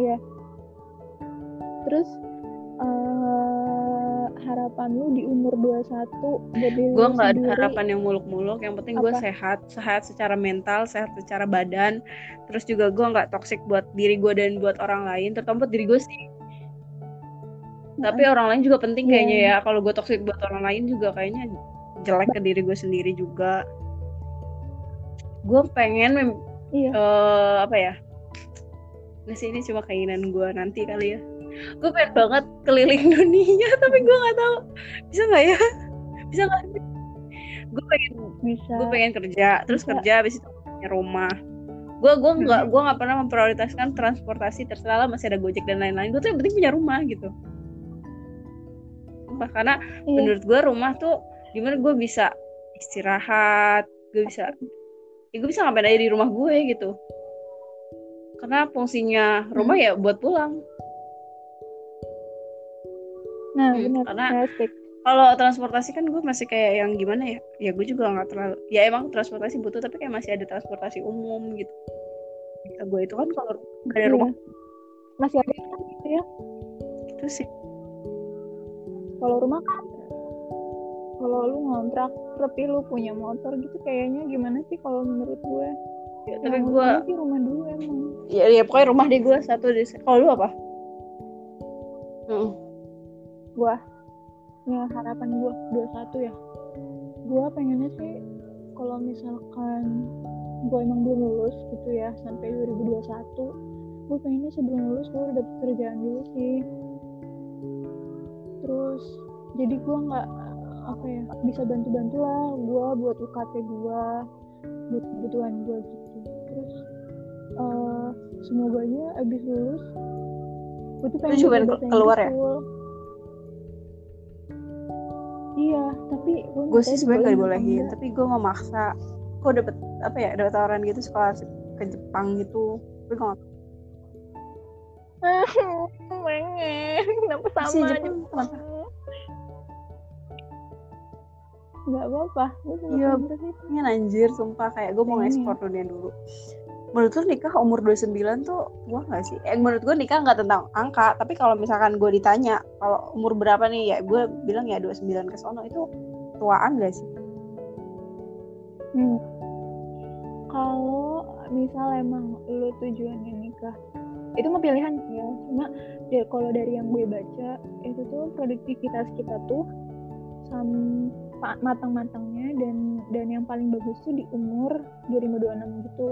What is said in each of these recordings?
Iya. Terus uh, harapan lu di umur 21 jadi gue nggak ada harapan yang muluk-muluk yang penting gue sehat sehat secara mental sehat secara badan terus juga gue nggak toksik buat diri gue dan buat orang lain terutama buat diri gue sih tapi orang lain juga penting yeah. kayaknya ya kalau gue toksik buat orang lain juga kayaknya jelek ke diri gue sendiri juga gue pengen. Iya. uh, apa ya nggak sih ini cuma keinginan gue nanti kali ya. Gue pengen banget keliling dunia tapi gue nggak tahu. Bisa nggak ya? Bisa nggak? Gue pengen bisa. gue pengen kerja terus bisa. kerja habis itu punya rumah. Gue gue nggak hmm. gue nggak pernah memprioritaskan transportasi terserah lah masih ada gojek dan lain-lain. Gue tuh yang penting punya rumah gitu. Karena iya. menurut gue rumah tuh gimana gue bisa istirahat gue bisa ya gue bisa ngapain aja di rumah gue gitu karena fungsinya rumah hmm. ya buat pulang. Nah hmm, benar. karena kalau transportasi kan gue masih kayak yang gimana ya? Ya gue juga nggak terlalu ya emang transportasi butuh tapi kayak masih ada transportasi umum gitu. Ya, gue itu kan kalau nggak ada iya. rumah. Masih ada kan gitu ya? Itu sih. Kalau rumah kan kalau lu ngontrak tapi lu punya motor gitu kayaknya gimana sih kalau menurut gue ya, tapi gue sih rumah dulu emang. Ya ya pokoknya rumah di gue satu di kalau lu apa? Hmm gua? Ya harapan gua 21 ya. Gua pengennya sih kalau misalkan gua emang belum lulus gitu ya sampai 2021 gua pengennya sebelum lulus gua udah dapet kerjaan dulu sih. Terus jadi gua nggak apa ya bisa bantu-bantu lah gua buat UKT gua buat kebutuhan gua gitu terus uh, semoga aja abis lulus gue tuh pengen juga keluar ya? iya tapi gue sih sebenarnya gak dibolehin tapi gue mau maksa gue dapet apa ya dapet tawaran gitu sekolah ke Jepang gitu. Tapi gue gak pengen kenapa sama si Jepang nggak apa-apa iya pengen anjir sumpah kayak gue mau ngekspor dunia dulu menurut lu nikah umur 29 tuh tua gak sih? Eh, menurut gue nikah nggak tentang angka, tapi kalau misalkan gue ditanya kalau umur berapa nih ya gue bilang ya 29 ke sono itu tuaan gak sih? Hmm. Kalau misal emang lu tujuannya nikah itu mah pilihan sih ya cuma ya kalau dari yang gue baca itu tuh produktivitas kita tuh sama matang-matangnya dan dan yang paling bagus tuh di umur 2026 gitu.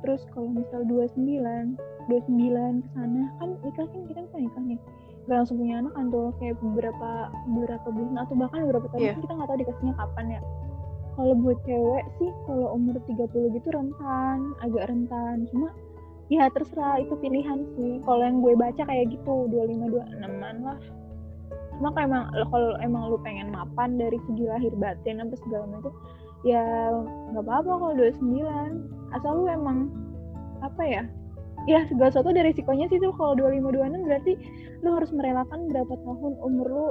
Terus kalau misal 29 29 ke sana kan nikah kan kita kan nikah nih. Gak langsung punya anak kan tuh kayak beberapa beberapa bulan atau bahkan beberapa tahun yeah. kita nggak tahu dikasihnya kapan ya. Kalau buat cewek sih kalau umur 30 gitu rentan agak rentan. Cuma ya terserah itu pilihan sih. Kalau yang gue baca kayak gitu 25 26an lah cuma kalau emang kalau emang lu pengen mapan dari segi lahir batin apa segala macam ya nggak apa-apa kalau 29 asal lu emang apa ya ya segala sesuatu ada risikonya sih tuh. Kalau 25 26 berarti lu harus merelakan berapa tahun umur lu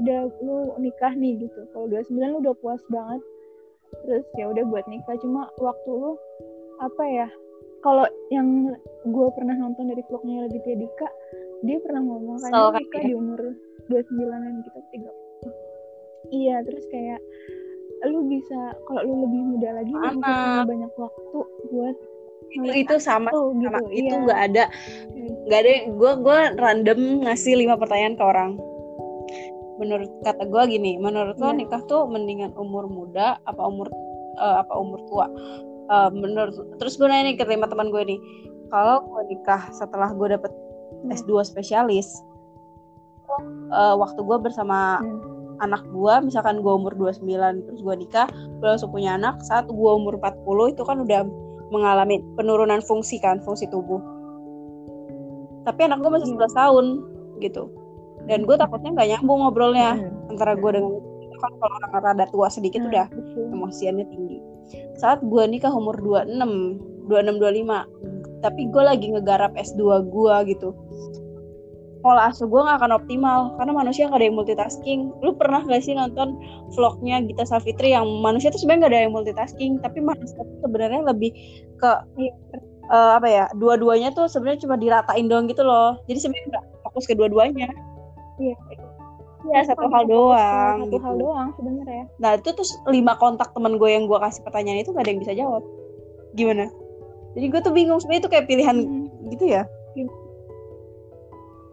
udah lu nikah nih gitu. Kalau 29 lu udah puas banget terus ya udah buat nikah. Cuma waktu lu apa ya kalau yang gue pernah nonton dari vlognya lebih Dika dia pernah ngomong kan so, nikah ya. di umur 29an gitu tiga. Iya terus kayak lu bisa kalau lu lebih muda lagi lu bisa punya banyak waktu buat itu itu sama gitu, sama. Iya. itu nggak ada nggak ada gue gue random ngasih lima pertanyaan ke orang. Menurut kata gue gini menurut lo iya. nikah tuh mendingan umur muda apa umur uh, apa umur tua? Uh, menurut terus gue nanya nih ke teman gue nih. Kalau gue nikah setelah gue dapet hmm. S2 spesialis uh, waktu gue bersama hmm anak gue misalkan gue umur 29 terus gue nikah gue langsung punya anak saat gue umur 40 itu kan udah mengalami penurunan fungsi kan fungsi tubuh tapi anak gue masih 11 hmm. tahun gitu dan gue takutnya nggak nyambung ngobrolnya hmm. antara gue dengan kan kalau orang rada tua sedikit hmm. udah emosiannya tinggi saat gue nikah umur 26 26 25 tapi gue lagi ngegarap S2 gue gitu pola asuh gue gak akan optimal karena manusia gak ada yang multitasking. Lu pernah gak sih nonton vlognya Gita Savitri yang manusia tuh sebenarnya gak ada yang multitasking tapi manusia tuh sebenarnya lebih ke uh, apa ya dua-duanya tuh sebenarnya cuma diratain doang gitu loh. Jadi sebenarnya nggak fokus ke dua-duanya. Iya. Ya satu hal doang satu gitu. hal doang sebenarnya nah itu terus lima kontak teman gue yang gue kasih pertanyaan itu gak ada yang bisa jawab. Gimana? Jadi gue tuh bingung sebenarnya itu kayak pilihan hmm. gitu ya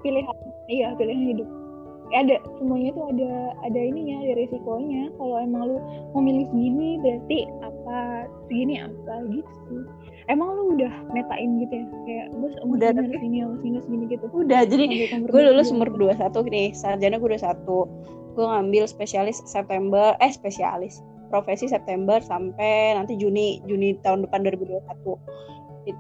pilihan. Iya pilihan hidup. Ya ada semuanya tuh ada ada ininya ada resikonya. Kalau emang lu mau milih segini berarti apa? Segini apa gitu. Emang lu udah metain gitu ya? Kayak gue udah sini harus sini segini gitu. Udah jadi gue lulus umur dua satu nih sarjana gue udah satu. Gue ngambil spesialis September eh spesialis. Profesi September sampai nanti Juni Juni tahun depan 2021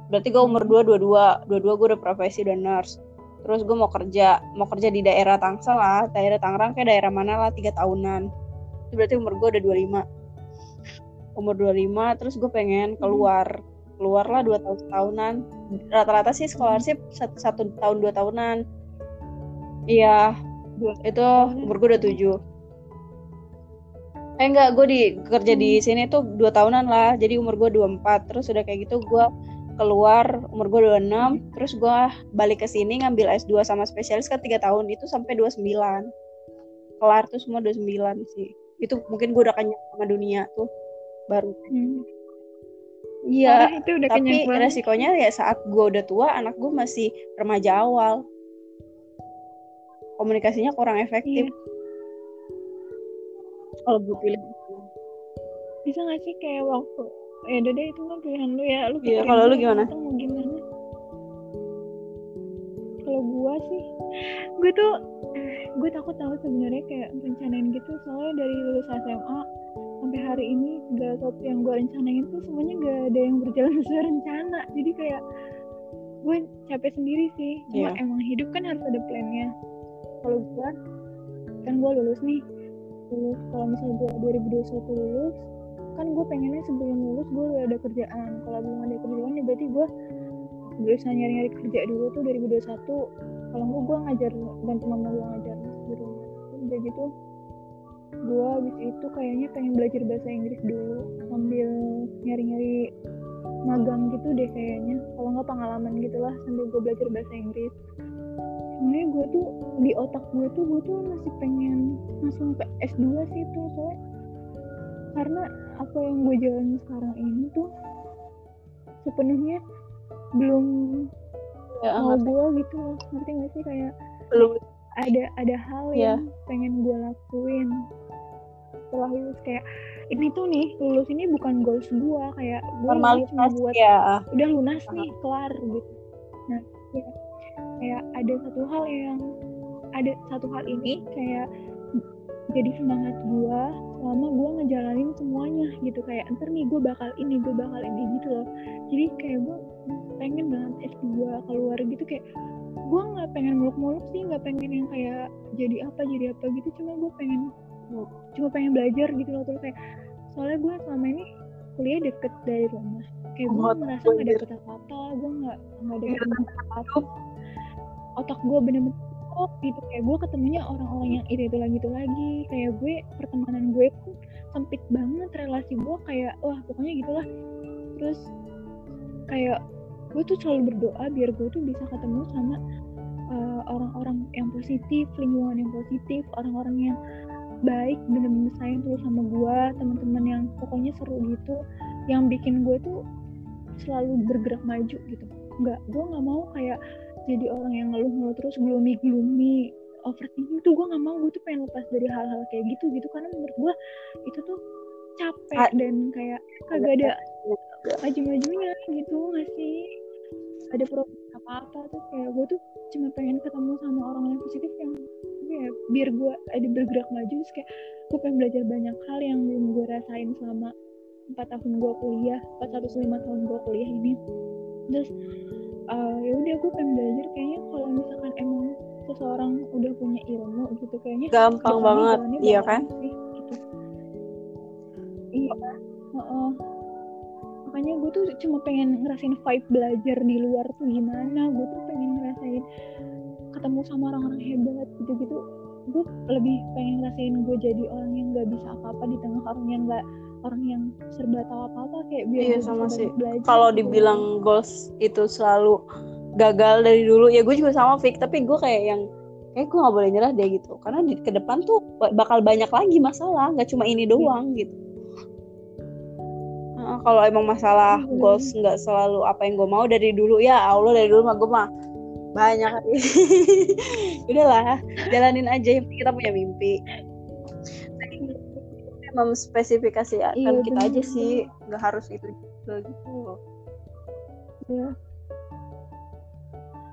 berarti gue umur dua dua dua dua dua gue udah profesi udah nurse terus gue mau kerja mau kerja di daerah Tangsel lah daerah Tangerang kayak daerah mana lah tiga tahunan. Itu berarti umur gue udah 25 umur 25 terus gue pengen keluar keluar lah dua tahun tahunan rata-rata sih scholarship satu, satu tahun dua tahunan. Iya itu umur gue udah tujuh. Eh enggak gue di kerja di hmm. sini tuh dua tahunan lah jadi umur gue dua empat. Terus udah kayak gitu gue keluar umur gue 26 terus gue balik ke sini ngambil S2 sama spesialis kan 3 tahun itu sampai 29 kelar tuh semua 29 sih itu mungkin gue udah kenyang sama dunia tuh baru hmm. iya hmm. itu udah tapi resikonya ya saat gue udah tua anak gue masih remaja awal komunikasinya kurang efektif iya. kalau gue pilih bisa gak sih kayak waktu ya udah deh itu mah pilihan lu ya. Lu iya kalau lu gimana? mau gimana. Kalau gua sih gue tuh gue takut tahu sebenarnya kayak rencanain gitu. Soalnya dari lulus SMA sampai hari ini segala sesuatu yang gue rencanain tuh semuanya gak ada yang berjalan sesuai rencana. Jadi kayak gue capek sendiri sih. Cuma yeah. emang hidup kan harus ada plannya. Kalau gue kan gue lulus nih. Lulus kalau misalnya gue 2021 lulus kan gue pengennya sebelum lulus gue udah ada kerjaan. Kalau belum ada kerjaan ya berarti gue berusaha nyari-nyari kerja dulu tuh 2021 kalau enggak gue ngajar bantu mama gue ngajar di rumah. Udah gitu gue abis itu kayaknya pengen belajar bahasa Inggris dulu sambil nyari-nyari magang gitu deh kayaknya. Kalau nggak pengalaman gitulah sambil gue belajar bahasa Inggris. Sebenarnya gue tuh di otak gue tuh gue tuh masih pengen langsung ke S2 sih tuh soalnya karena apa yang gue jalani sekarang ini tuh sepenuhnya belum ya, mau gue gitu loh. Ngerti gak sih? Kayak belum. ada ada hal ya. yang pengen gue lakuin. Setelah lulus kayak ini tuh nih lulus ini bukan goals gue kayak gue cuma buat ya. udah lunas uh nih kelar gitu. Nah ya, kayak ada satu hal yang ada satu hal ini kayak jadi semangat gue selama gue ngejalanin semuanya gitu. Kayak ntar nih gue bakal ini gue bakal ini gitu loh. Jadi kayak gue pengen banget S2 keluar gitu. Kayak gue nggak pengen muluk-muluk sih nggak pengen yang kayak jadi apa jadi apa gitu. Cuma gue pengen cuma pengen belajar gitu loh. Terus kayak soalnya gue selama ini kuliah deket dari rumah. Kayak gue merasa nggak dapet apa-apa gue nggak nggak dapet apa-apa. otak gue bener-bener kok gitu. Kayak gue ketemunya orang-orang yang itu itu lagi. Itu lagi kayak gue pertemanan gue pun sempit banget relasi gue kayak wah pokoknya gitulah. Terus kayak gue tuh selalu berdoa biar gue tuh bisa ketemu sama uh, orang-orang yang positif lingkungan yang positif orang-orang yang baik bener-bener sayang terus sama gue teman-teman yang pokoknya seru gitu yang bikin gue tuh selalu bergerak maju gitu. Nggak gue nggak mau kayak jadi orang yang ngeluh-ngeluh terus gloomy gloomy overthinking tuh gue gak mau. Gue tuh pengen lepas dari hal-hal kayak gitu gitu. Karena menurut gue itu tuh capek dan kayak kagak ada maju-majunya gitu nggak sih? Ada problem apa-apa tuh kayak gue tuh cuma pengen ketemu sama orang yang positif yang ya biar gue ada bergerak maju. Terus kayak gue pengen belajar banyak hal yang belum gue rasain selama empat tahun gue kuliah empat satu lima tahun gue kuliah ini. Terus uh, ya udah gue pengen belajar. Kayaknya kalau misalkan emang seseorang udah punya ilmu gitu kayaknya gampang banget. iya kan? sih, gitu. iya. Uh -uh. makanya gue tuh cuma pengen ngerasain vibe belajar di luar tuh gimana. Gue tuh pengen ngerasain ketemu sama orang-orang hebat gitu-gitu gue lebih pengen ngerasain gue jadi orang yang nggak bisa apa-apa di tengah orang yang nggak orang yang serba tahu apa apa kayak biar iya sama sih kalau gitu. dibilang goals itu selalu gagal dari dulu ya gue juga sama Fik tapi gue kayak yang kayak gue nggak boleh nyerah deh gitu karena di ke depan tuh bakal banyak lagi masalah nggak cuma ini iya. doang yeah. gitu nah, kalau emang masalah yeah. goals nggak selalu apa yang gue mau dari dulu ya Allah dari dulu mah gue mah banyak udahlah jalanin aja yang kita punya mimpi memspesifikasi iya, kita bener. aja sih. Nggak harus itu juga gitu. Ya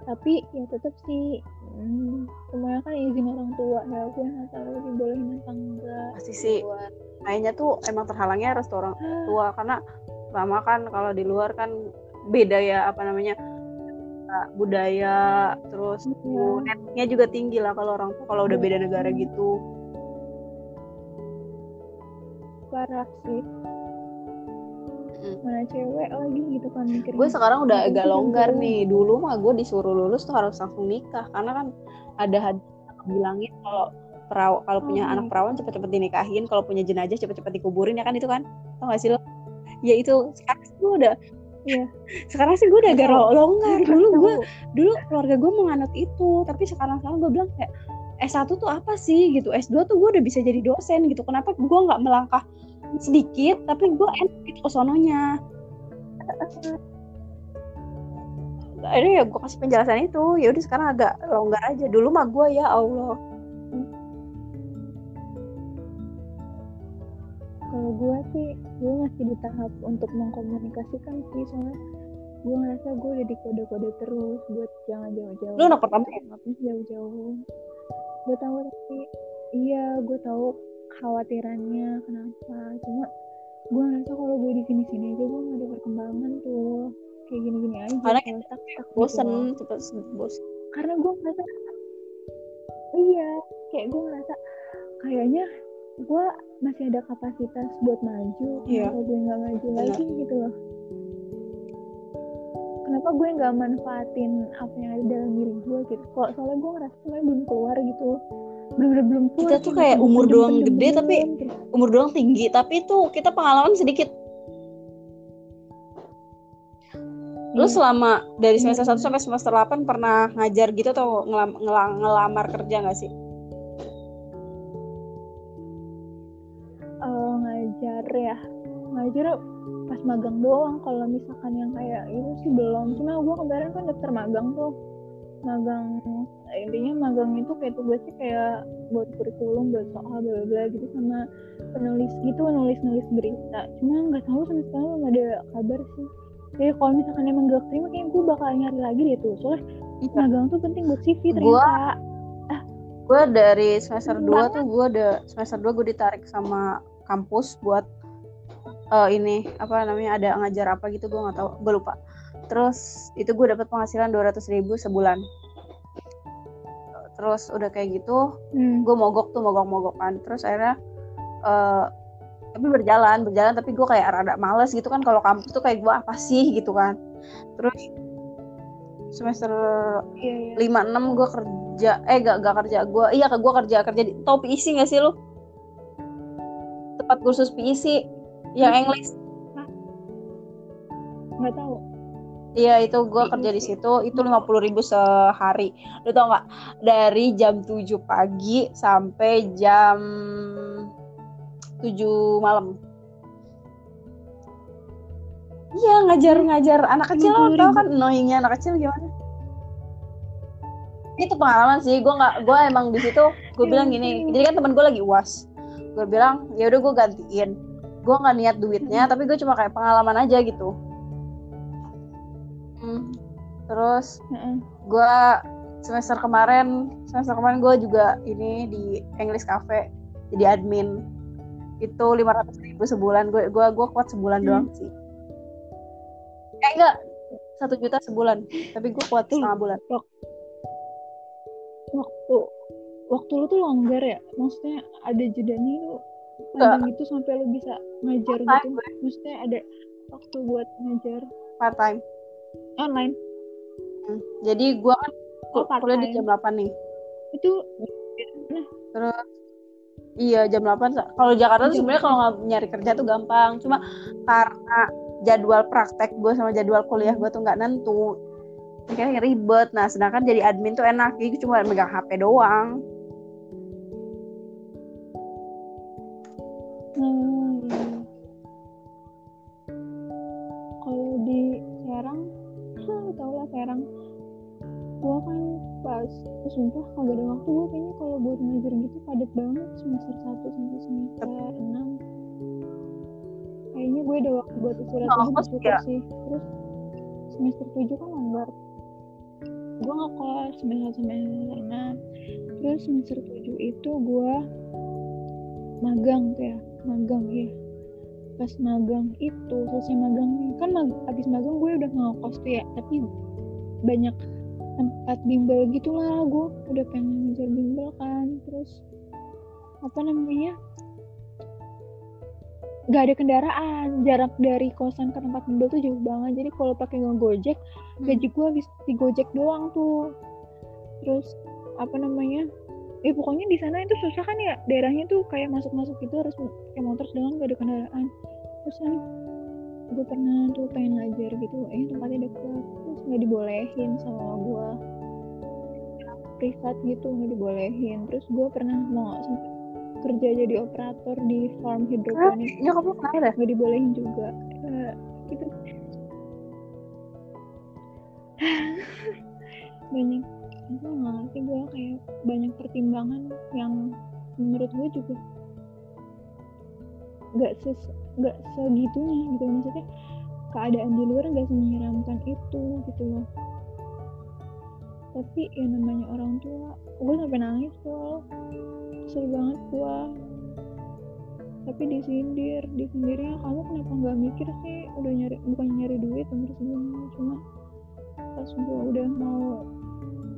tapi ya tetap sih. Hmm, semuanya kan izin orang tua ya aku nggak tahu dibolehin apa enggak. Pasti sih. Kayaknya tuh emang terhalangnya restoran ah. tua karena lama kan kalau di luar kan beda ya apa namanya budaya terus ya. netnya juga tinggi lah kalau orang tuh kalau udah beda negara gitu parah sih. Mana cewek lagi gitu kan mikirnya gue sekarang udah agak longgar nih. Dulu mah gue disuruh lulus tuh harus langsung nikah. Karena kan ada hadis bilangin kalau peraw kalau punya hmm. anak perawan cepet-cepet dinikahin. Kalau punya jenazah cepet-cepet dikuburin ya kan itu kan? Tau gak sih lo? Ya itu sekarang sih gue udah ya sekarang sih gue udah agak longgar. Dulu gue dulu keluarga gue menganut itu. Tapi sekarang sekarang gue bilang kayak S1 tuh apa sih gitu. S2 tuh gue udah bisa jadi dosen gitu. Kenapa gue nggak melangkah sedikit tapi gue enak gitu sononya akhirnya ya gue kasih penjelasan itu. Ya udah sekarang agak longgar aja. Dulu mah gue ya Allah. Kalau gue sih gue masih di tahap untuk mengkomunikasikan sih. Soalnya gue ngerasa gue udah di kode-kode terus buat jangan jauh-jauh. Lu anak pertama ya? Jauh-jauh gue tahu tapi iya gue tahu khawatirannya kenapa cuma gue ngerasa kalau gue di sini sini aja gue gak ada perkembangan tuh kayak gini gini aja karena kita tak, tak bosen gitu. cepet bosen karena gue ngerasa iya kayak gue ngerasa kayaknya gue masih ada kapasitas buat maju iya. kalau gue nggak maju iya. lagi gitu loh kenapa gue nggak manfaatin apa yang ada dalam diri gue gitu kok soalnya gue ngerasa semuanya belum keluar gitu bener-bener belum puas kita tuh kayak umur doang gede tapi umur doang tinggi tapi tuh kita pengalaman sedikit Lu iya. selama dari semester 1 sampai semester 8 pernah ngajar gitu atau ngelam, ngelam, ngelamar kerja gak sih? Uh, ngajar ya. Ngajar pas magang doang. Kalau misalkan yang kayak itu sih belum. Cuma gue kemarin kan daftar magang tuh. Magang intinya magang itu kayak tugasnya kayak buat kurikulum buat soal bla bla gitu sama penulis gitu nulis nulis berita. Cuma nggak tahu sama sekali belum ada kabar sih. Jadi kalau misalkan emang gak terima kayak gue bakal nyari lagi deh tuh. Soalnya magang tuh penting buat CV ternyata. Gua, ah. gue dari semester dua tuh gue ada semester dua gue ditarik sama kampus buat uh, ini apa namanya ada ngajar apa gitu gue nggak tahu gue lupa. Terus itu gue dapat penghasilan dua ratus ribu sebulan. Terus udah kayak gitu hmm. gue mogok tuh mogok mogokan terus akhirnya uh, tapi berjalan berjalan tapi gue kayak rada males gitu kan kalau kampus tuh kayak gue apa sih? gitu kan. Terus semester iya, iya. lima enam gue kerja eh gak gak kerja gue iya gue kerja kerja di tau PIC gak sih lu? Tempat kursus PIC yang English. Nggak tahu. Iya itu gue kerja di situ itu lima puluh ribu sehari. Lu tau nggak? Dari jam 7 pagi sampai jam 7 malam. Iya ngajar-ngajar anak kecil lo tau kan? Annoyingnya anak kecil gimana? Itu pengalaman sih gue nggak gue emang di situ gue bilang gini jadi kan teman gue lagi uas gue bilang ya udah gue gantiin gue nggak niat duitnya tapi gue cuma kayak pengalaman aja gitu. Terus mm gue semester kemarin semester kemarin gue juga ini di English Cafe jadi admin. Itu lima ratus ribu sebulan gue gue gue kuat sebulan mm. doang sih. Eh enggak satu juta sebulan tapi gue kuat setengah bulan. waktu waktu lu tuh longgar ya? Maksudnya ada jedanya lu panjang itu sampai lu bisa ngajar gitu maksudnya ada waktu buat ngajar part time online Hmm. Jadi gue kan oh, kuliah di jam 8 nih. Itu terus Iya jam 8 Kalau Jakarta tuh sebenarnya kalau nyari kerja tuh gampang. Cuma karena jadwal praktek gue sama jadwal kuliah gue tuh nggak nentu. Kayak ribet. Nah sedangkan jadi admin tuh enak. Jadi cuma megang HP doang. Hmm. Kalau di Serang, tau lah Serang. Gue kan pas sumpah kagak ada waktu gue kayaknya kalau buat ngajar gitu padat banget semester 1 sampai semester 6 kayaknya gue ada waktu buat istirahat oh, bersyukur ya. sih terus semester 7 kan longgar gue ngekos semester semester 6 terus semester 7 itu gue magang tuh ya magang ya pas magang itu selesai magang kan mag abis magang gue udah ngekos tuh ya tapi banyak tempat bimbel gitulah gue udah pengen ngejar bimbel kan terus apa namanya gak ada kendaraan jarak dari kosan ke tempat bimbel tuh jauh banget jadi kalau pakai ngegojek hmm. gaji gue habis di gojek doang tuh terus apa namanya eh pokoknya di sana itu susah kan ya daerahnya tuh kayak masuk-masuk gitu harus pakai motor sedangkan gak ada kendaraan. Terus kan gue pernah tuh pengen ngajar gitu eh tempatnya deket terus nggak dibolehin sama gue privat gitu nggak dibolehin. Terus gue pernah mau kerja jadi operator di farm hidroponik. Ya kamu kenapa nggak dibolehin juga. Uh, gitu. Banyak aku nggak ngerti gue kayak banyak pertimbangan yang menurut gue juga nggak ses nggak segitunya gitu. Maksudnya keadaan di luar nggak menyeramkan itu gitu loh. Tapi ya namanya orang tua gue sampai nangis loh kesel banget gue tapi disindir disindirnya. Kamu kenapa nggak mikir sih? Udah nyari bukan nyari duit terus sebelumnya cuma pas gue udah mau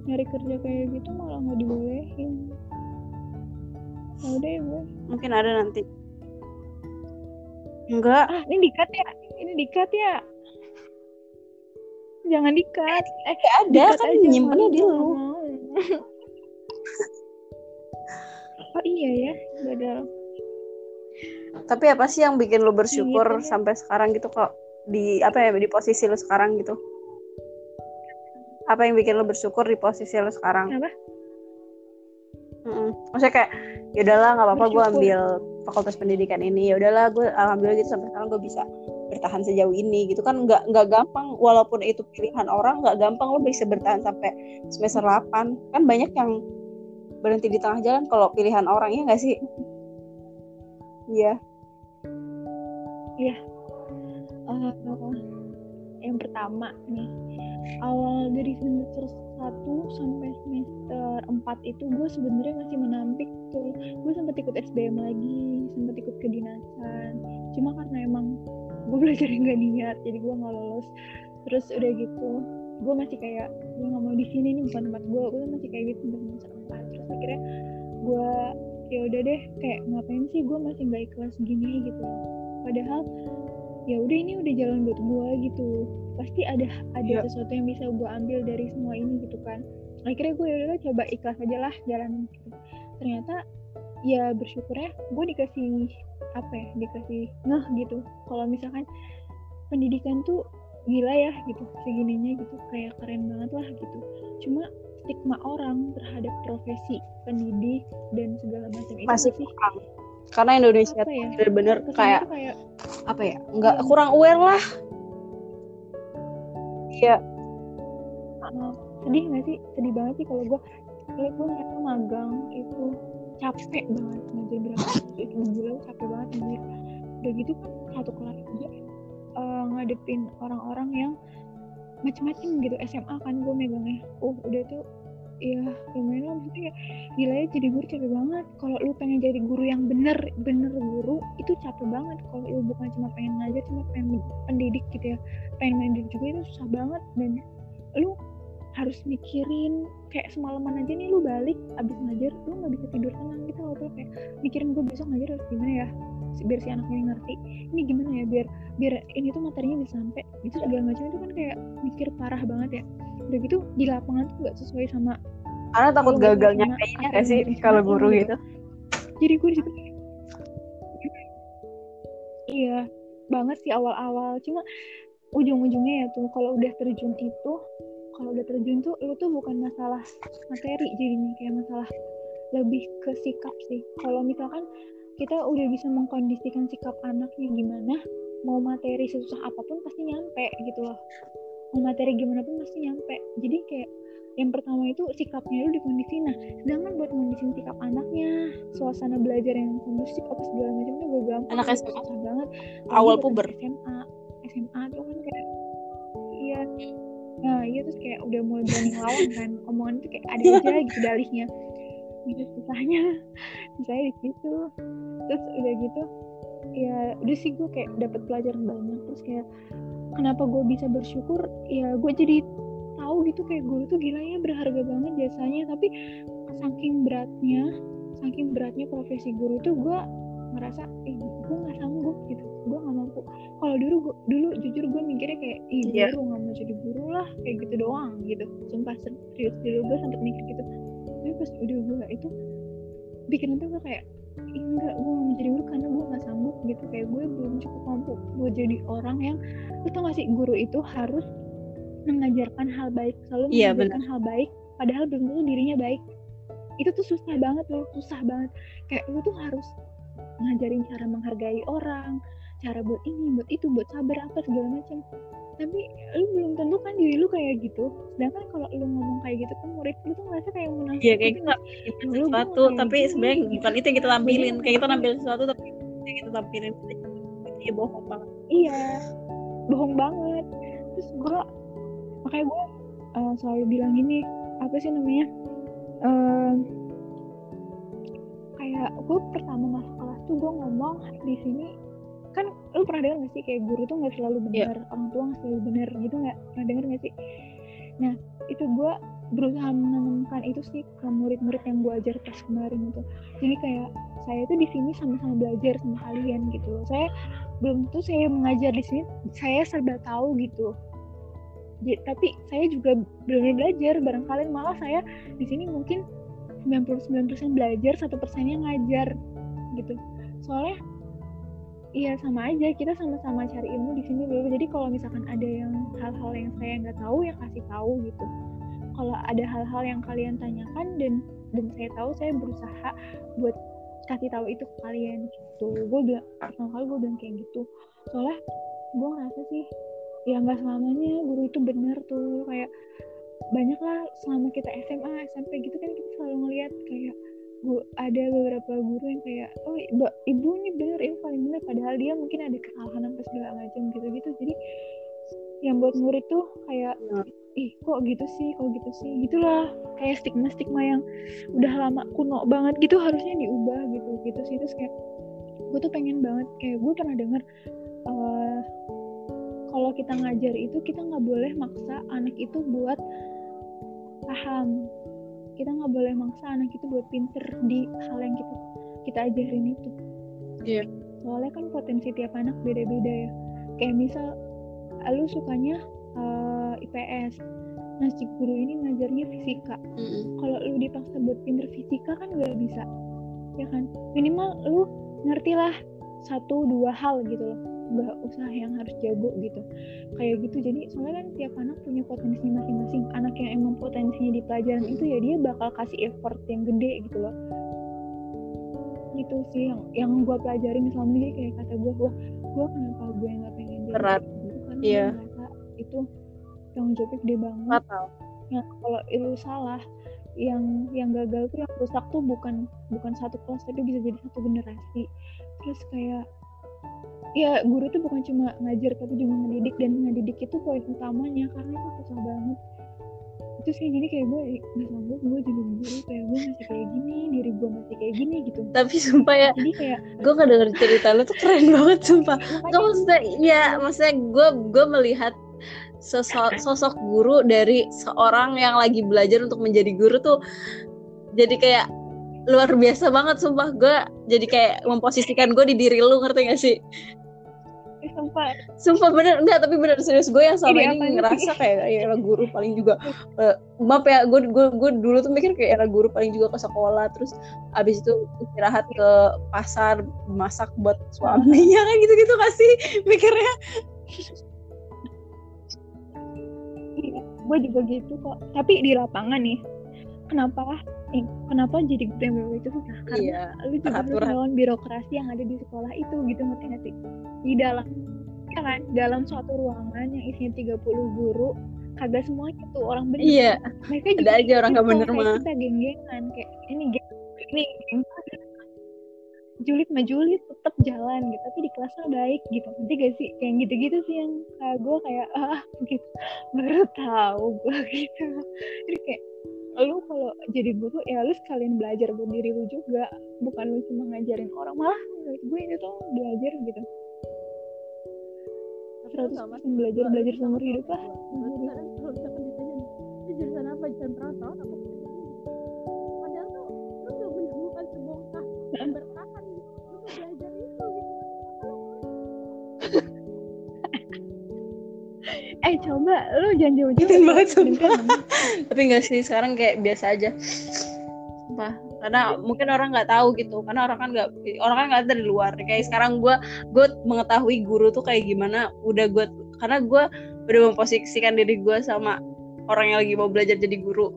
nyari kerja kayak gitu malah nggak dibolehin. Ya udah ya gue mungkin ada nanti Enggak. Ah, ini dikat ya? Ini dikat ya? Jangan dikat. Eh, eh ada kan nyimpennya di lu. oh iya ya, badal. Tapi apa sih yang bikin lu bersyukur iya, sampai sekarang gitu kok di apa ya di posisi lu sekarang gitu? Apa yang bikin lu bersyukur di posisi lu sekarang? Apa? Mm -mm. Maksudnya kayak ya udahlah nggak apa-apa gue ambil fakultas pendidikan ini ya udahlah gue alhamdulillah gitu sampai sekarang gue bisa bertahan sejauh ini gitu. Kan nggak nggak gampang walaupun itu pilihan orang nggak gampang lo bisa bertahan sampai semester 8 kan banyak yang berhenti di tengah jalan kalau pilihan orang ya nggak sih? Iya. Iya. Uh, yang pertama nih awal dari semester 1 sampai semester 4 itu gue sebenarnya masih menampik tuh. Gue sempat ikut SBM lagi sempat ikut kedinasan. Cuma karena emang gue belajar nggak niat jadi gue nggak lolos. Terus udah gitu gue masih kayak gue nggak mau di sini nih bukan tempat gue gue masih kayak gitu sampai semester 4 terus akhirnya gue ya udah deh kayak ngapain sih gue masih nggak ikhlas gini gitu. Padahal ya udah ini udah jalan buat gue gitu. Pasti ada ada ya. sesuatu yang bisa gue ambil dari semua ini gitu kan. Akhirnya gue ya udah coba ikhlas aja lah jalan gitu. Ternyata ya bersyukurnya gue dikasih apa ya dikasih ngeh gitu. Kalau misalkan pendidikan tuh gila ya gitu segininya gitu. Kayak keren banget lah gitu. Cuma stigma orang terhadap profesi pendidik dan segala macam itu masih sih karena Indonesia ya? bener-bener kayak, kayak apa ya nggak kurang aware lah. Iya. Uh, sedih nggak sih? Sedih banget sih kalau gue kalau gue ngerasa magang itu capek banget ngajar berapa itu gila capek banget anjir. Udah gitu kan satu kelas aja uh, ngadepin orang-orang yang macem-macem gitu SMA kan gue megangnya. Uh udah tuh ya lah. Maksudnya gila ya jadi guru capek banget. Kalau lu pengen jadi guru yang bener bener guru itu capek banget. Kalau lu bukan cuma pengen ngajar cuma pengen pendidik gitu ya. Pengen mendidik juga itu susah banget. Dan lu harus mikirin kayak semalaman aja nih lu balik abis ngajar lu nggak bisa tidur tenang gitu loh. Tuh kayak mikirin gue besok ngajar harus gimana ya? Biar si anaknya ngerti ini gimana ya? Biar biar ini tuh materinya bisa sampai. Itu segala macam itu kan kayak mikir parah banget ya udah gitu di lapangan tuh nggak sesuai sama karena takut gagalnya kayaknya gak sih kalau guru gitu. Jadi gue di situ iya banget sih awal-awal. Cuma ujung-ujungnya ya tuh kalau udah terjun itu kalau udah terjun tuh lu tuh bukan masalah materi jadinya kayak masalah lebih ke sikap sih. Kalau misalkan kita udah bisa mengkondisikan sikap anaknya gimana mau materi sesusah apa pun pasti nyampe gitu loh materi gimana pun pasti nyampe. Jadi kayak yang pertama itu sikapnya lu dikondisi. Nah sedangkan buat ngondisin sikap anaknya suasana belajar yang kondusif apa segala macam tuh gue gampang. Anak SMA susah banget. Awal puber. SMA SMA tuh kan kayak iya. Nah iya terus kayak udah mulai berani lawan kan. Omongan itu kayak ada aja gitu dalihnya. Gitu susahnya. Saya di situ. Terus udah gitu ya udah sih gue kayak dapet pelajaran banyak. Terus kayak kenapa gue bisa bersyukur ya gue jadi tahu gitu kayak guru tuh gila ya berharga banget jasanya tapi saking beratnya saking beratnya profesi guru tuh gue ngerasa eh gue nggak sanggup gitu. Gue nggak mampu. Kalau dulu gua, dulu jujur gue mikirnya kayak ih yeah. guru nggak mau jadi guru lah kayak gitu doang gitu. Sumpah serius dulu gue sempet mikir gitu. Tapi pas udah gue itu pikiran tuh gue kayak enggak gue mau jadi guru karena gue nggak sanggup gitu. Kayak gue belum cukup mampu gue jadi orang yang lu tau gak sih guru itu harus mengajarkan hal baik selalu yeah, mengajarkan bener. hal baik padahal belum tentu dirinya baik. Itu tuh susah banget loh susah banget. Kayak lu tuh harus ngajarin cara menghargai orang cara buat ini buat itu buat sabar apa segala macam. Tapi lu belum tentu kan diri lu kayak gitu. Sedangkan kalau lu ngomong kayak gitu ke murid lu tuh ngerasa kayak menang iya kayak gitu itu sesuatu tapi sebenarnya bukan itu yang kita tampilin. kayak kita nampilin sesuatu tapi yang kita tampilin. Itu ya bohong banget. Iya bohong banget. Terus gue makanya gue uh, selalu bilang gini apa sih namanya uh, kayak gue pertama masuk kelas tuh gue ngomong di sini lu pernah dengar gak sih kayak guru tuh nggak selalu iya. benar yeah. orang tua nggak selalu benar gitu nggak pernah dengar gak sih? Nah itu gue berusaha menanamkan itu sih ke murid-murid yang gue ajar pas kemarin itu jadi kayak saya tuh di sini sama-sama belajar sama kalian gitu loh. Saya belum tentu saya mengajar di sini saya serba tahu gitu. Ya, tapi saya juga belum belajar bareng kalian malah saya di sini mungkin 99% belajar satu persennya ngajar gitu. Soalnya iya sama aja. Kita sama-sama cari ilmu di sini dulu jadi kalau misalkan ada yang hal-hal yang saya nggak tahu ya kasih tahu gitu. Kalau ada hal-hal yang kalian tanyakan dan dan saya tahu saya berusaha buat kasih tahu itu ke kalian gitu. Gue bilang pertama kali gue bilang kayak gitu. Soalnya gue ngerasa sih ya nggak selamanya guru itu benar tuh. Kayak banyak lah selama kita SMA SMP gitu kan kita selalu ngeliat kayak bu ada beberapa guru yang kayak oh ibu, ibu ini bener ini paling bener. Padahal dia mungkin ada kesalahan apa segala macam gitu gitu jadi yang buat murid tuh kayak ya. ih kok gitu sih kok gitu sih? Gitulah kayak stigma stigma yang udah lama kuno banget gitu harusnya diubah gitu gitu sih. Terus kayak gue tuh pengen banget kayak gue pernah denger uh, kalau kita ngajar itu kita nggak boleh maksa anak itu buat paham kita nggak boleh maksa anak itu buat pinter di hal yang kita kita ajarin itu. Iya. Yeah. soalnya kan potensi tiap anak beda-beda ya. Kayak misal lu sukanya uh, eh, IPS nah si guru ini ngajarnya fisika. Mm -hmm. kalau lu dipaksa buat pinter fisika kan gak bisa. Ya kan? Minimal lu ngerti lah satu dua hal gitu loh nggak usah yang harus jago gitu. Kayak gitu jadi soalnya kan tiap anak punya potensi masing-masing. Anak yang emang potensinya di pelajaran itu ya dia bakal kasih effort yang gede gitu loh. Gitu sih yang yang gue pelajarin selama ini kayak kata gue wah gue kenapa gue nggak pengen jadi berat. gitu? Karena iya. itu tanggung jawabnya gede banget. Fatal. ya kalau itu salah yang yang gagal tuh yang rusak tuh bukan bukan satu kelas tapi bisa jadi satu generasi. Terus kayak ya guru tuh bukan cuma ngajar tapi juga ngedidik dan ngedidik itu poin utamanya karena itu susah banget. Itu sih jadi kayak gue nggak sanggup gue jadi guru kayak gue masih kayak gini diri gue masih kayak gini gitu. Tapi sumpah ya jadi kayak gue denger cerita lu tuh keren banget sumpah. Nggak maksudnya ya maksudnya gue gue melihat sosok sosok guru dari seorang yang lagi belajar untuk menjadi guru tuh jadi kayak luar biasa banget sumpah. Gue jadi kayak memposisikan gue di diri lu ngerti gak sih sumpah. Sumpah bener. Enggak tapi bener. Serius gue yang selama ini, ini ngerasa kayak ya era guru paling juga uh, maaf ya gue gue gue dulu tuh mikir kayak era guru paling juga ke sekolah terus abis itu istirahat ke pasar masak buat suaminya kan gitu gitu kasih mikirnya? Iya, gue juga gitu kok. Tapi di lapangan nih kenapa eh, kenapa jadi guru yang itu susah karena iya, lu juga harus melawan birokrasi yang ada di sekolah itu gitu ngerti nggak sih? Di dalam ya kan? Dalam suatu ruangan yang isinya 30 guru kagak semuanya tuh orang bener. Iya mereka juga ada aja orang nggak bener mah. kita geng-gengan kayak ini geng ini geng julid mah julid tetap jalan gitu. Tapi di kelasnya baik gitu. Nanti gak sih? Kayak gitu-gitu sih yang kayak gue kayak ah gitu. Baru tahu gue gitu. Jadi kayak lu kalau jadi guru ya lu sekalian belajar buat diri lu juga bukan lu cuma ngajarin orang malah menurut gue itu tuh belajar gitu seratus persen belajar belajar seumur hidup lah kalau misalkan ditanya itu jurusan apa jurusan perawat apa padahal tuh lu gak menemukan sebongkah bertahan gitu lu belajar eh coba lu jangan jauh-jauh banget tapi enggak sih sekarang kayak biasa aja. Sumpah. karena mungkin orang nggak tahu gitu karena orang kan nggak orang kan nggak dari luar. Kayak sekarang gue gue mengetahui guru tuh kayak gimana udah gue karena gue udah memposisikan diri gue sama orang yang lagi mau belajar jadi guru.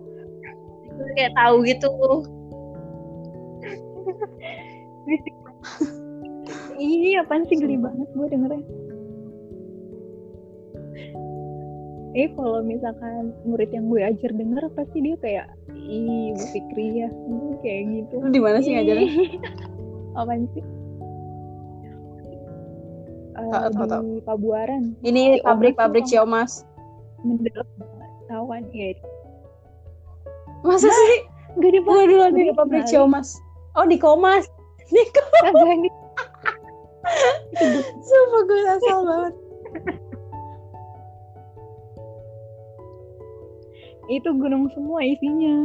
Gue kayak tahu gitu. Iya apaan sih geli banget gue dengernya eh kalau misalkan murid yang gue ajar denger pasti dia kayak ih Bu Fikri ya. Hmm, kayak gitu. Lu di mana sih ngajarin apaan sih? Uh, di Pabuaran. Ini pabrik-pabrik Siomas mendelok tawan ya masa nah, sih? Gak di gue dulu di pabrik Siomas oh di Komas. Di Komas. Sumpah gue asal banget itu gunung semua isinya.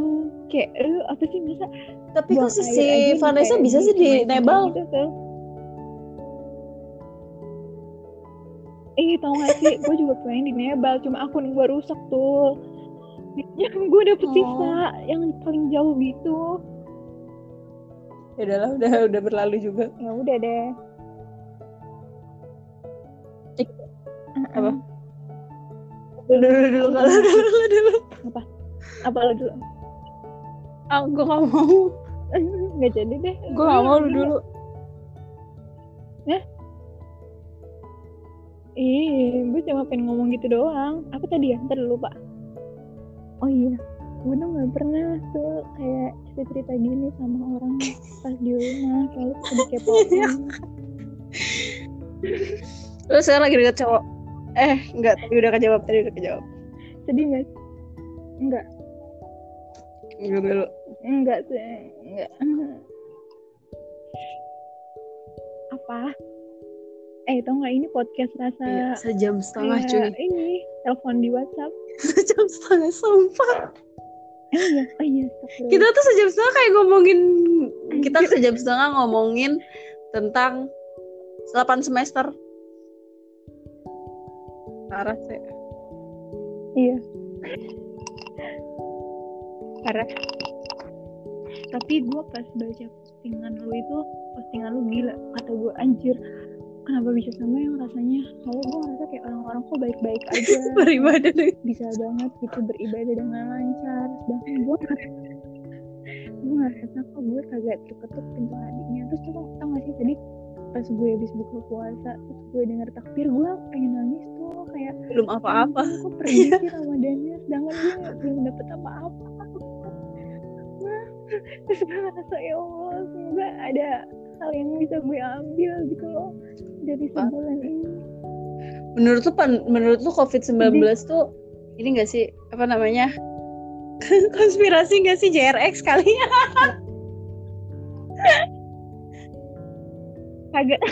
Kayak lu apa sih bisa? Tapi kok si Vanessa bisa sih di nebal? gitu tuh. eh tau gak sih? Gue juga pengen di nebal cuma akun gue rusak tuh. Yang gue dapet oh. sisa yang paling jauh gitu. Ya udahlah udah udah berlalu juga. Ya udah deh. Apa dulu dulu dulu dulu dulu dulu apa apa lo dulu ah gue gak mau nggak jadi deh gue gak mau lu dulu ya Ih, gue cuma pengen ngomong gitu doang. Apa tadi ya? Ntar lupa. Oh iya, gue tuh gak pernah tuh kayak cerita-cerita gini sama orang pas di rumah. Kalau suka kepoin. Lu sekarang lagi deket cowok? Eh, enggak, tadi udah kejawab, tadi udah kejawab. Sedih gak? Enggak. Enggak dulu. Enggak sih, enggak. Apa? Eh, tau gak ini podcast rasa iya, sejam setengah cuy. Ini telepon di WhatsApp. sejam setengah sumpah. Eh, iya, oh iya. Kita tuh sejam setengah kayak ngomongin kita sejam setengah ngomongin tentang 8 semester. Parah sih. Iya. Parah. Tapi gue pas baca postingan lu itu postingan lu gila. Kata gue anjir kenapa bisa sama yang rasanya? Soalnya gue ngerasa kayak orang-orang kok baik-baik aja. Beribadah deh. bisa banget gitu beribadah dengan lancar. Sedangkan gue gue ngerasa kok gue kagak terketuk pintu hatinya. Terus tau, tau gak sih tadi pas gue habis buka puasa terus gue denger takbir gue pengen nangis tuh kayak belum apa-apa. Kok pergi ramadannya sedangkan gue belum dapet apa-apa. Terus gue ngerasa ya Allah semoga ada hal yang bisa gue ambil gitu loh dari sebulan ini. Menurut lu menurut lu covid 19 Jadi, tuh ini gak sih apa namanya konspirasi gak sih JRX kali? Ya kagak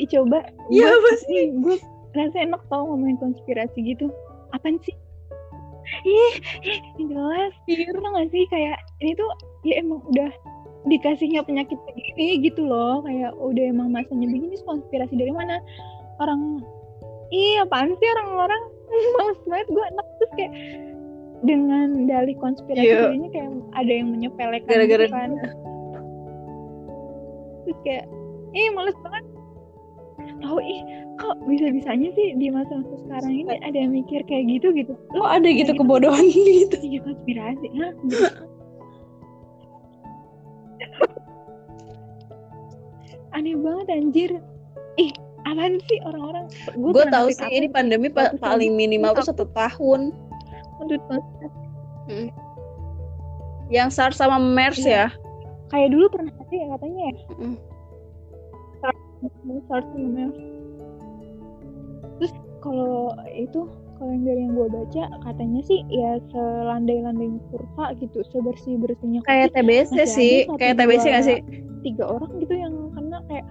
coba iya pasti gue rasa enak tau ngomongin konspirasi gitu. Apaan sih? Ih, ih jelas. Gitu gak sih? Kayak ini tuh ya emang udah dikasihnya penyakit begini gitu loh. Kayak udah emang masanya begini konspirasi dari mana? Orang iya apaan sih orang-orang males banget gue enak. Terus kayak dengan dalih konspirasi Iya. jadinya kayak ada yang menyepelekan Gara-gara gitu kan. terus kayak ih males banget tahu ih kok bisa bisanya sih di masa-masa sekarang ini ada yang mikir kayak gitu gitu Kok ada gitu gitu. kebodohan gitu? iya konspirasi Hah? Gitu. aneh banget anjir ih apaan sih orang-orang Gua Gue tahu sih ini pandemi pa- paling minimal tuh Satu tahun. untuk konspirasi. Yang SARS sama MERS Iya. ya. kayak dulu pernah ya katanya ya Mm. Sama MERS terus kalau itu kalau yang dari yang gue baca katanya sih ya selandai-landainya kurva gitu sebersih bersihnya Kayak TBC sih, satu, kayak TBC dua- gak sih? tiga orang gitu yang kena kayak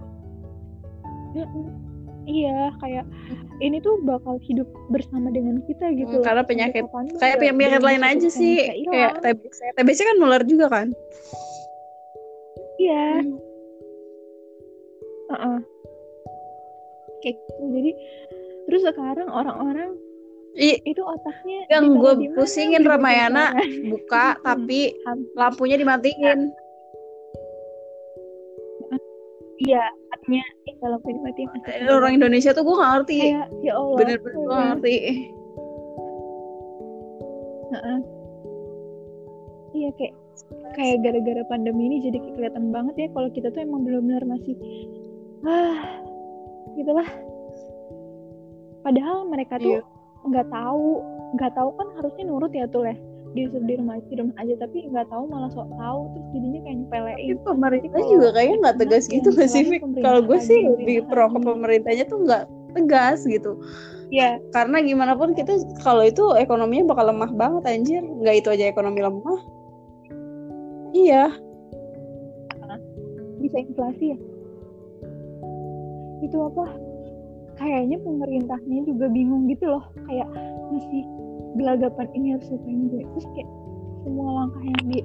iya kayak ini tuh bakal hidup bersama dengan kita gitu Hmm, karena penyakit Kayak penyakit lain aja sih. Kayak TBC. TBC kan nular juga kan? iya Hmm. Heeh. kayak gitu jadi terus sekarang orang-orang I- itu otaknya yang gue pusingin Di Ramayana pikiran. buka tapi Ham- lampunya dimatiin. iya artinya eh, kalau dimatiin Eh, Orang Indonesia tuh gue gak ngerti. kayak ya Allah Bener-bener gue gak Heeh. ngerti. Iya kayak kayak gara-gara pandemi ini jadi kelihatan banget ya kalau kita tuh emang benar-benar masih ah gitulah padahal mereka tuh Iya. nggak tahu nggak tahu kan harusnya nurut ya tuh leh disuruh di rumah di rumah aja tapi nggak tahu malah sok tahu terus jadinya kayak nyepelein Tapi pemerintah Kalau juga kayaknya nggak tegas gitu nggak sih, Kalau gue sih lebih pro ke pemerintahnya tuh nggak tegas gitu. ya Karena gimana pun kita kalau itu ekonominya bakal lemah banget anjir. Nggak itu aja ekonomi lemah. Iya. bisa inflasi ya itu apa? Kayaknya pemerintahnya juga bingung gitu loh. Kayak masih gelagapan ini harus diapain gue terus kayak semua langkah yang di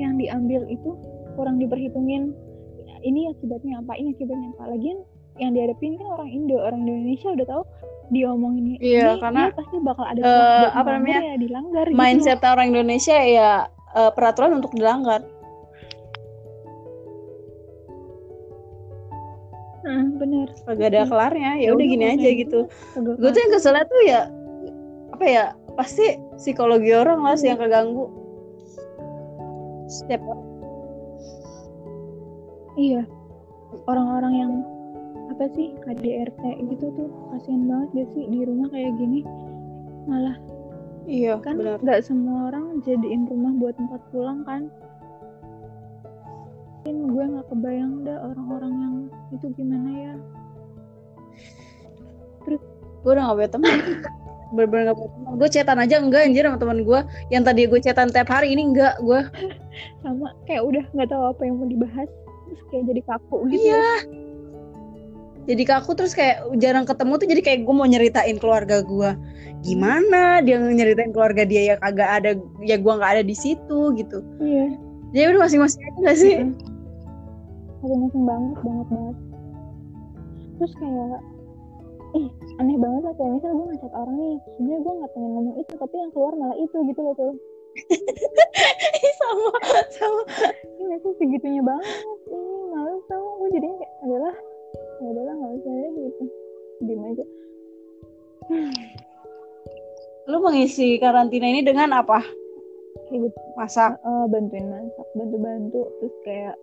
yang diambil itu kurang diperhitungin. Ini akibatnya apa? Ini akibatnya apa? Lagian yang dihadapin kan orang Indo orang Indonesia udah tahu diomongin ini. Iya, ini, karena, pasti bakal ada buat apa namanya, ya dilanggar gitu. Mindset orang Indonesia ya eh, peraturan untuk dilanggar. Heeh, bener Kagak ada Iya. kelarnya. Ya Ya udah gini aja gitu. Gue tuh yang keselnya tuh ya apa ya pasti psikologi orang lah sih yang keganggu. Setiap. Iya, orang-orang yang apa sih KDRT gitu tuh kasihan banget gak sih di rumah kayak gini malah Iya, kan benar. nggak semua orang jadiin rumah buat tempat pulang kan mungkin gue nggak kebayang dah orang-orang yang itu gimana ya. Gue udah gak punya teman. Bener-bener gak punya teman. Gue chatan aja enggak anjir sama teman gue yang tadi gue chatan tiap hari ini enggak gue sama kayak udah nggak tahu apa yang mau dibahas. Terus kayak jadi kaku gitu. Iya. Jadi kaku terus kayak jarang ketemu tuh jadi kayak gue mau nyeritain keluarga gue gimana dia nyeritain keluarga dia ya kagak ada ya gue nggak ada di situ gitu. Iya. Jadi udah masing-masing aja gak sih? Mm. Masing-masing banget banget banget. Terus kayak ih aneh banget lah kayak misal gue ngechat orang nih sebenarnya gue nggak pengen ngomong itu tapi yang keluar malah itu gitu loh tuh sama sama. Ini sih segitunya banget ih males tau gue jadinya kayak adalah ya udahlah nggak usah ya gitu. Diem aja. Lu mengisi karantina ini dengan apa? Kayak gitu. Masak. Eh, bantuin masak bantu-bantu terus kayak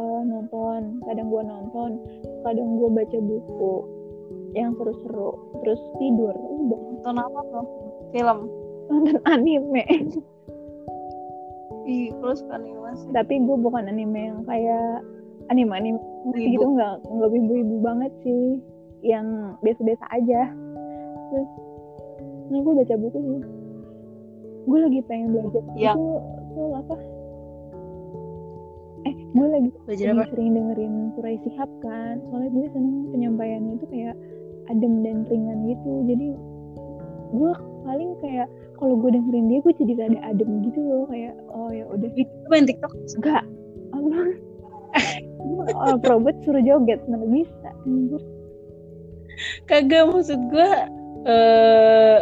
eh, nonton kadang gue nonton kadang gue baca buku yang seru-seru terus tidur udah. Nonton apa tuh? Film? Nonton anime. Ih, lu suka animasi tapi gue bukan anime yang kayak anime anime Wibu. gitu nggak nggak ibu-ibu banget sih. Yang biasa-biasa aja. Terus ini gue baca buku sih. Gue lagi pengen belajar. Yang- itu tuh apa eh gue lagi belajar lagi apa? sering dengerin Kurai Sihab kan. Soalnya gue seneng penyampaiannya itu kayak adem dan ringan gitu. Jadi gue paling kayak kalau gue dengerin dia gue jadi rada adem gitu loh. Kayak oh ya udah. Itu main tiktok? Enggak. Allah oh, probot suruh joget mana bisa? Kagak maksud gue uh,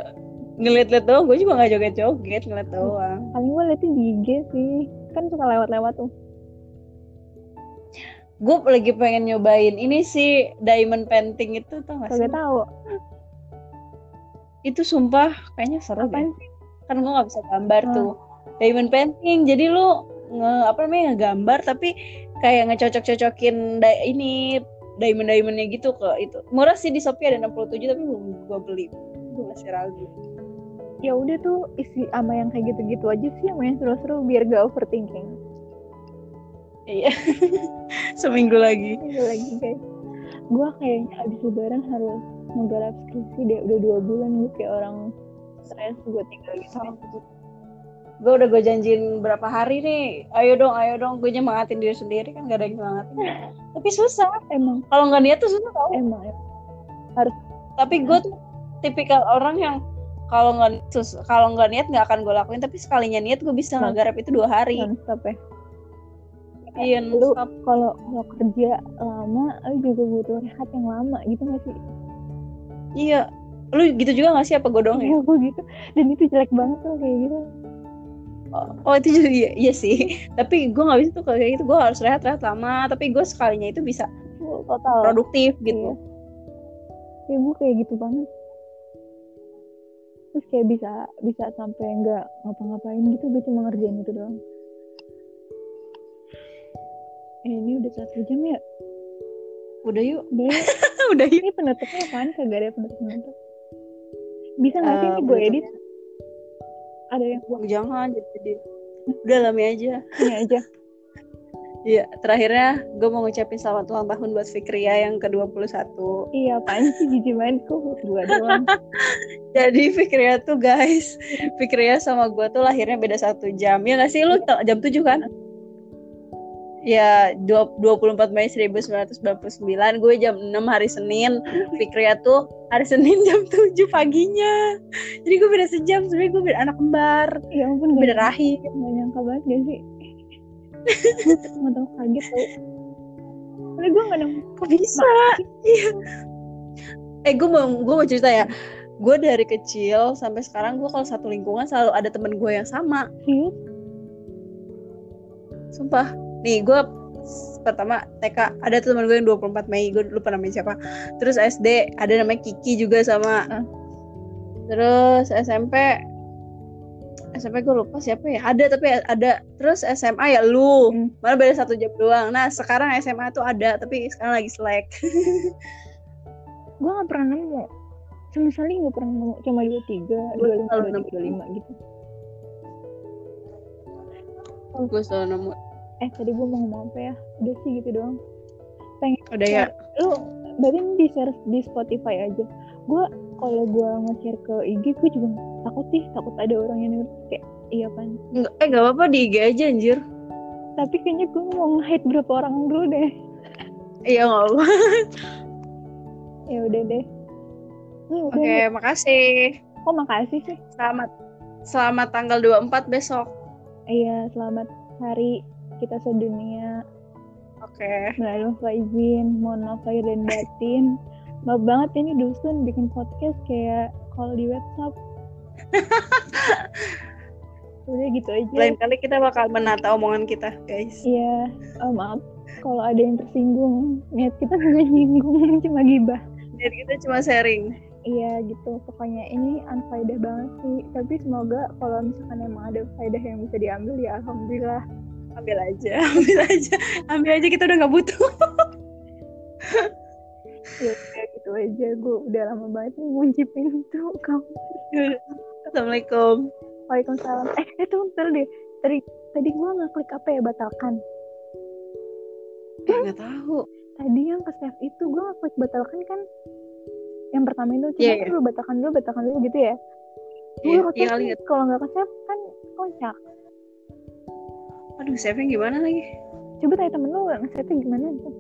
ngeliat-liat doang. Gue juga gak joget-joget ngeliat doang. Paling gue liatin di IG sih. Kan suka lewat-lewat tuh gue lagi pengen nyobain ini sih diamond painting itu tau gak sih? tahu. Itu sumpah kayaknya seru Apaan sih? Kan gue gak bisa gambar hmm. tuh. Diamond painting. Jadi lu nge apa namanya ngegambar tapi kayak ngecocok-cocokin da ini diamond-diamondnya gitu ke itu. Murah sih di Shopee ada 67 tapi belum gue beli. Gue masih ragu. Ya udah tuh isi sama yang kayak gitu-gitu aja sih yang seru-seru biar gak overthinking. Iya. Seminggu lagi. Seminggu lagi guys. Gue kayaknya abis lebaran harus menggarap skripsi deh. Udah dua bulan gue kayak orang stres gue tinggal gitu. Gue udah gue janjiin berapa hari nih. Ayo dong, ayo dong. Gue nyemangatin diri sendiri kan gak ada yang nyemangatin. Tapi susah emang. Kalau nggak niat tuh susah tau. Emang, emang. Harus. Tapi gue tuh tipikal orang yang kalau nggak kalau nggak niat nggak akan gue lakuin tapi sekalinya niat gue bisa ngegarap itu dua hari. Ya iya lu kalau mau kerja lama lu juga butuh rehat yang lama gitu gak sih? Iya. Lu gitu juga gak sih? Apa gue doang ya? Iya, gue gitu. Dan itu jelek banget tuh kayak gitu. Oh, oh itu juga iya, iya sih. Tapi gue gak bisa tuh kayak gitu. Gue harus rehat rehat lama. Tapi gue sekalinya itu bisa total. produktif gitu. Iya. ya gue kayak gitu banget. Terus kayak bisa bisa sampai nggak ngapa-ngapain gitu. Gue cuma ngerjain itu doang eh ini udah satu jam ya? Udah yuk. Udah yuk udah yuk. Ini penutupnya apaan? Kagak ada penutup penutup bisa nggak sih uh, ini gue edit? ada yang buang. Jangan jadi udah lami aja. Ini aja. Iya, terakhirnya gue mau ngucapin selamat ulang tahun buat Fikria yang ke-21 Iya, apaan sih? Jijik banget. Kok dua doang? Jadi Fikria tuh guys Fikria sama gue tuh lahirnya beda satu jam. Ya gak sih? Lu jam 7 kan? Ya 24 Mei 1999 gue jam 6 hari Senin. Fikria tuh hari Senin jam 7 paginya. Jadi gue beda sejam sebenernya gue beda anak kembar. Ya ampun beda rahim. gak nyangka banget gak sih? Gue tau kaget tau. Karena gue gak nemu bisa? Iya. Eh gue mau gue mau cerita ya. Gue dari kecil sampai sekarang gue kalau satu lingkungan selalu ada temen gue yang sama. Hmm? sumpah nih gue pertama TK ada teman gue yang 24 Mei gue lupa namanya siapa. Terus SD ada namanya Kiki juga sama. Uh. terus SMP SMP gue lupa siapa ya. Ada tapi ada. Terus SMA ya lu. Hmm. malah beda satu jam doang. Nah sekarang SMA tuh ada tapi sekarang lagi slack. Gue gak pernah nemu. Sama sekali gak pernah nemu. Cuma dua tiga dua lima dua lima gitu. Gue selalu nemu eh tadi gue mau ngomong apa ya? Udah sih gitu doang. Pengen udah ya? lu berarti di share di Spotify aja. Gue kalau gue nge-share ke IG gue juga takut sih. Takut ada orang yang denger. Kayak iya kan Nggak, eh gak apa-apa di IG aja anjir. Tapi kayaknya gue mau nge-hide berapa orang dulu deh. Iya gak apa ya udah deh. Oke, okay, makasih. Kok makasih sih? Selamat selamat tanggal 24 besok. Iya, selamat hari kita sedunia. Oke. Okay. lupa izin mohon maaf lahir dan batin. Maaf banget ini dusun bikin podcast kayak call di WhatsApp. Udah gitu aja. Lain kali kita bakal menata omongan kita guys. Iya. Oh, maaf. Kalau ada yang tersinggung niat kita nggak nyinggung cuma gibah. Niat kita cuma sharing. Iya gitu. Pokoknya ini unfaedah banget sih. Tapi semoga kalau misalkan emang ada faedah yang bisa diambil ya alhamdulillah ambil aja ambil aja. Ambil aja kita udah nggak butuh. Ya kayak gitu aja. Gue udah lama banget nih ngunci pintu kamu assalamualaikum. Waalaikumsalam. Eh itu eh, bentar deh. Tadi tadi gue nggak klik apa ya batalkan? Eh nggak tahu. Tadi yang ke save itu gue nggak klik batalkan kan? Yang pertama itu coba yeah, yeah. dulu batalkan dulu batalkan dulu gitu ya? Iya, yeah, iya, kalau nggak ke save kan kocak aduh saving gimana lagi coba tanya temen lu nge-save gimana tuh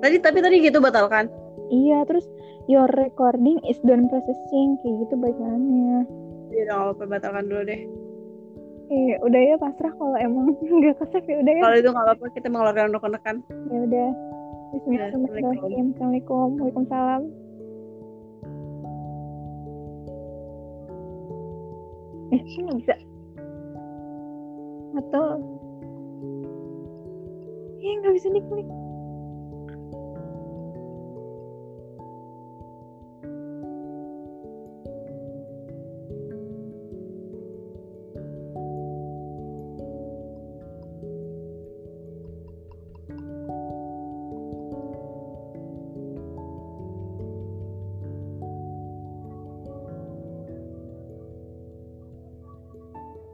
tadi tapi tadi gitu batalkan iya terus your recording is done processing kayak gitu bacaannya iya dong apa batalkan dulu deh Eh, udah ya pasrah kalau emang nggak ke save ya udah ya. Kalau itu nggak apa-apa kita mengeluarkan rekan-rekan. Ya udah. Bismillahirrahmanirrahim. Assalamualaikum. Waalaikumsalam. Eh, nggak bisa. Atau... Eh, nggak bisa diklik.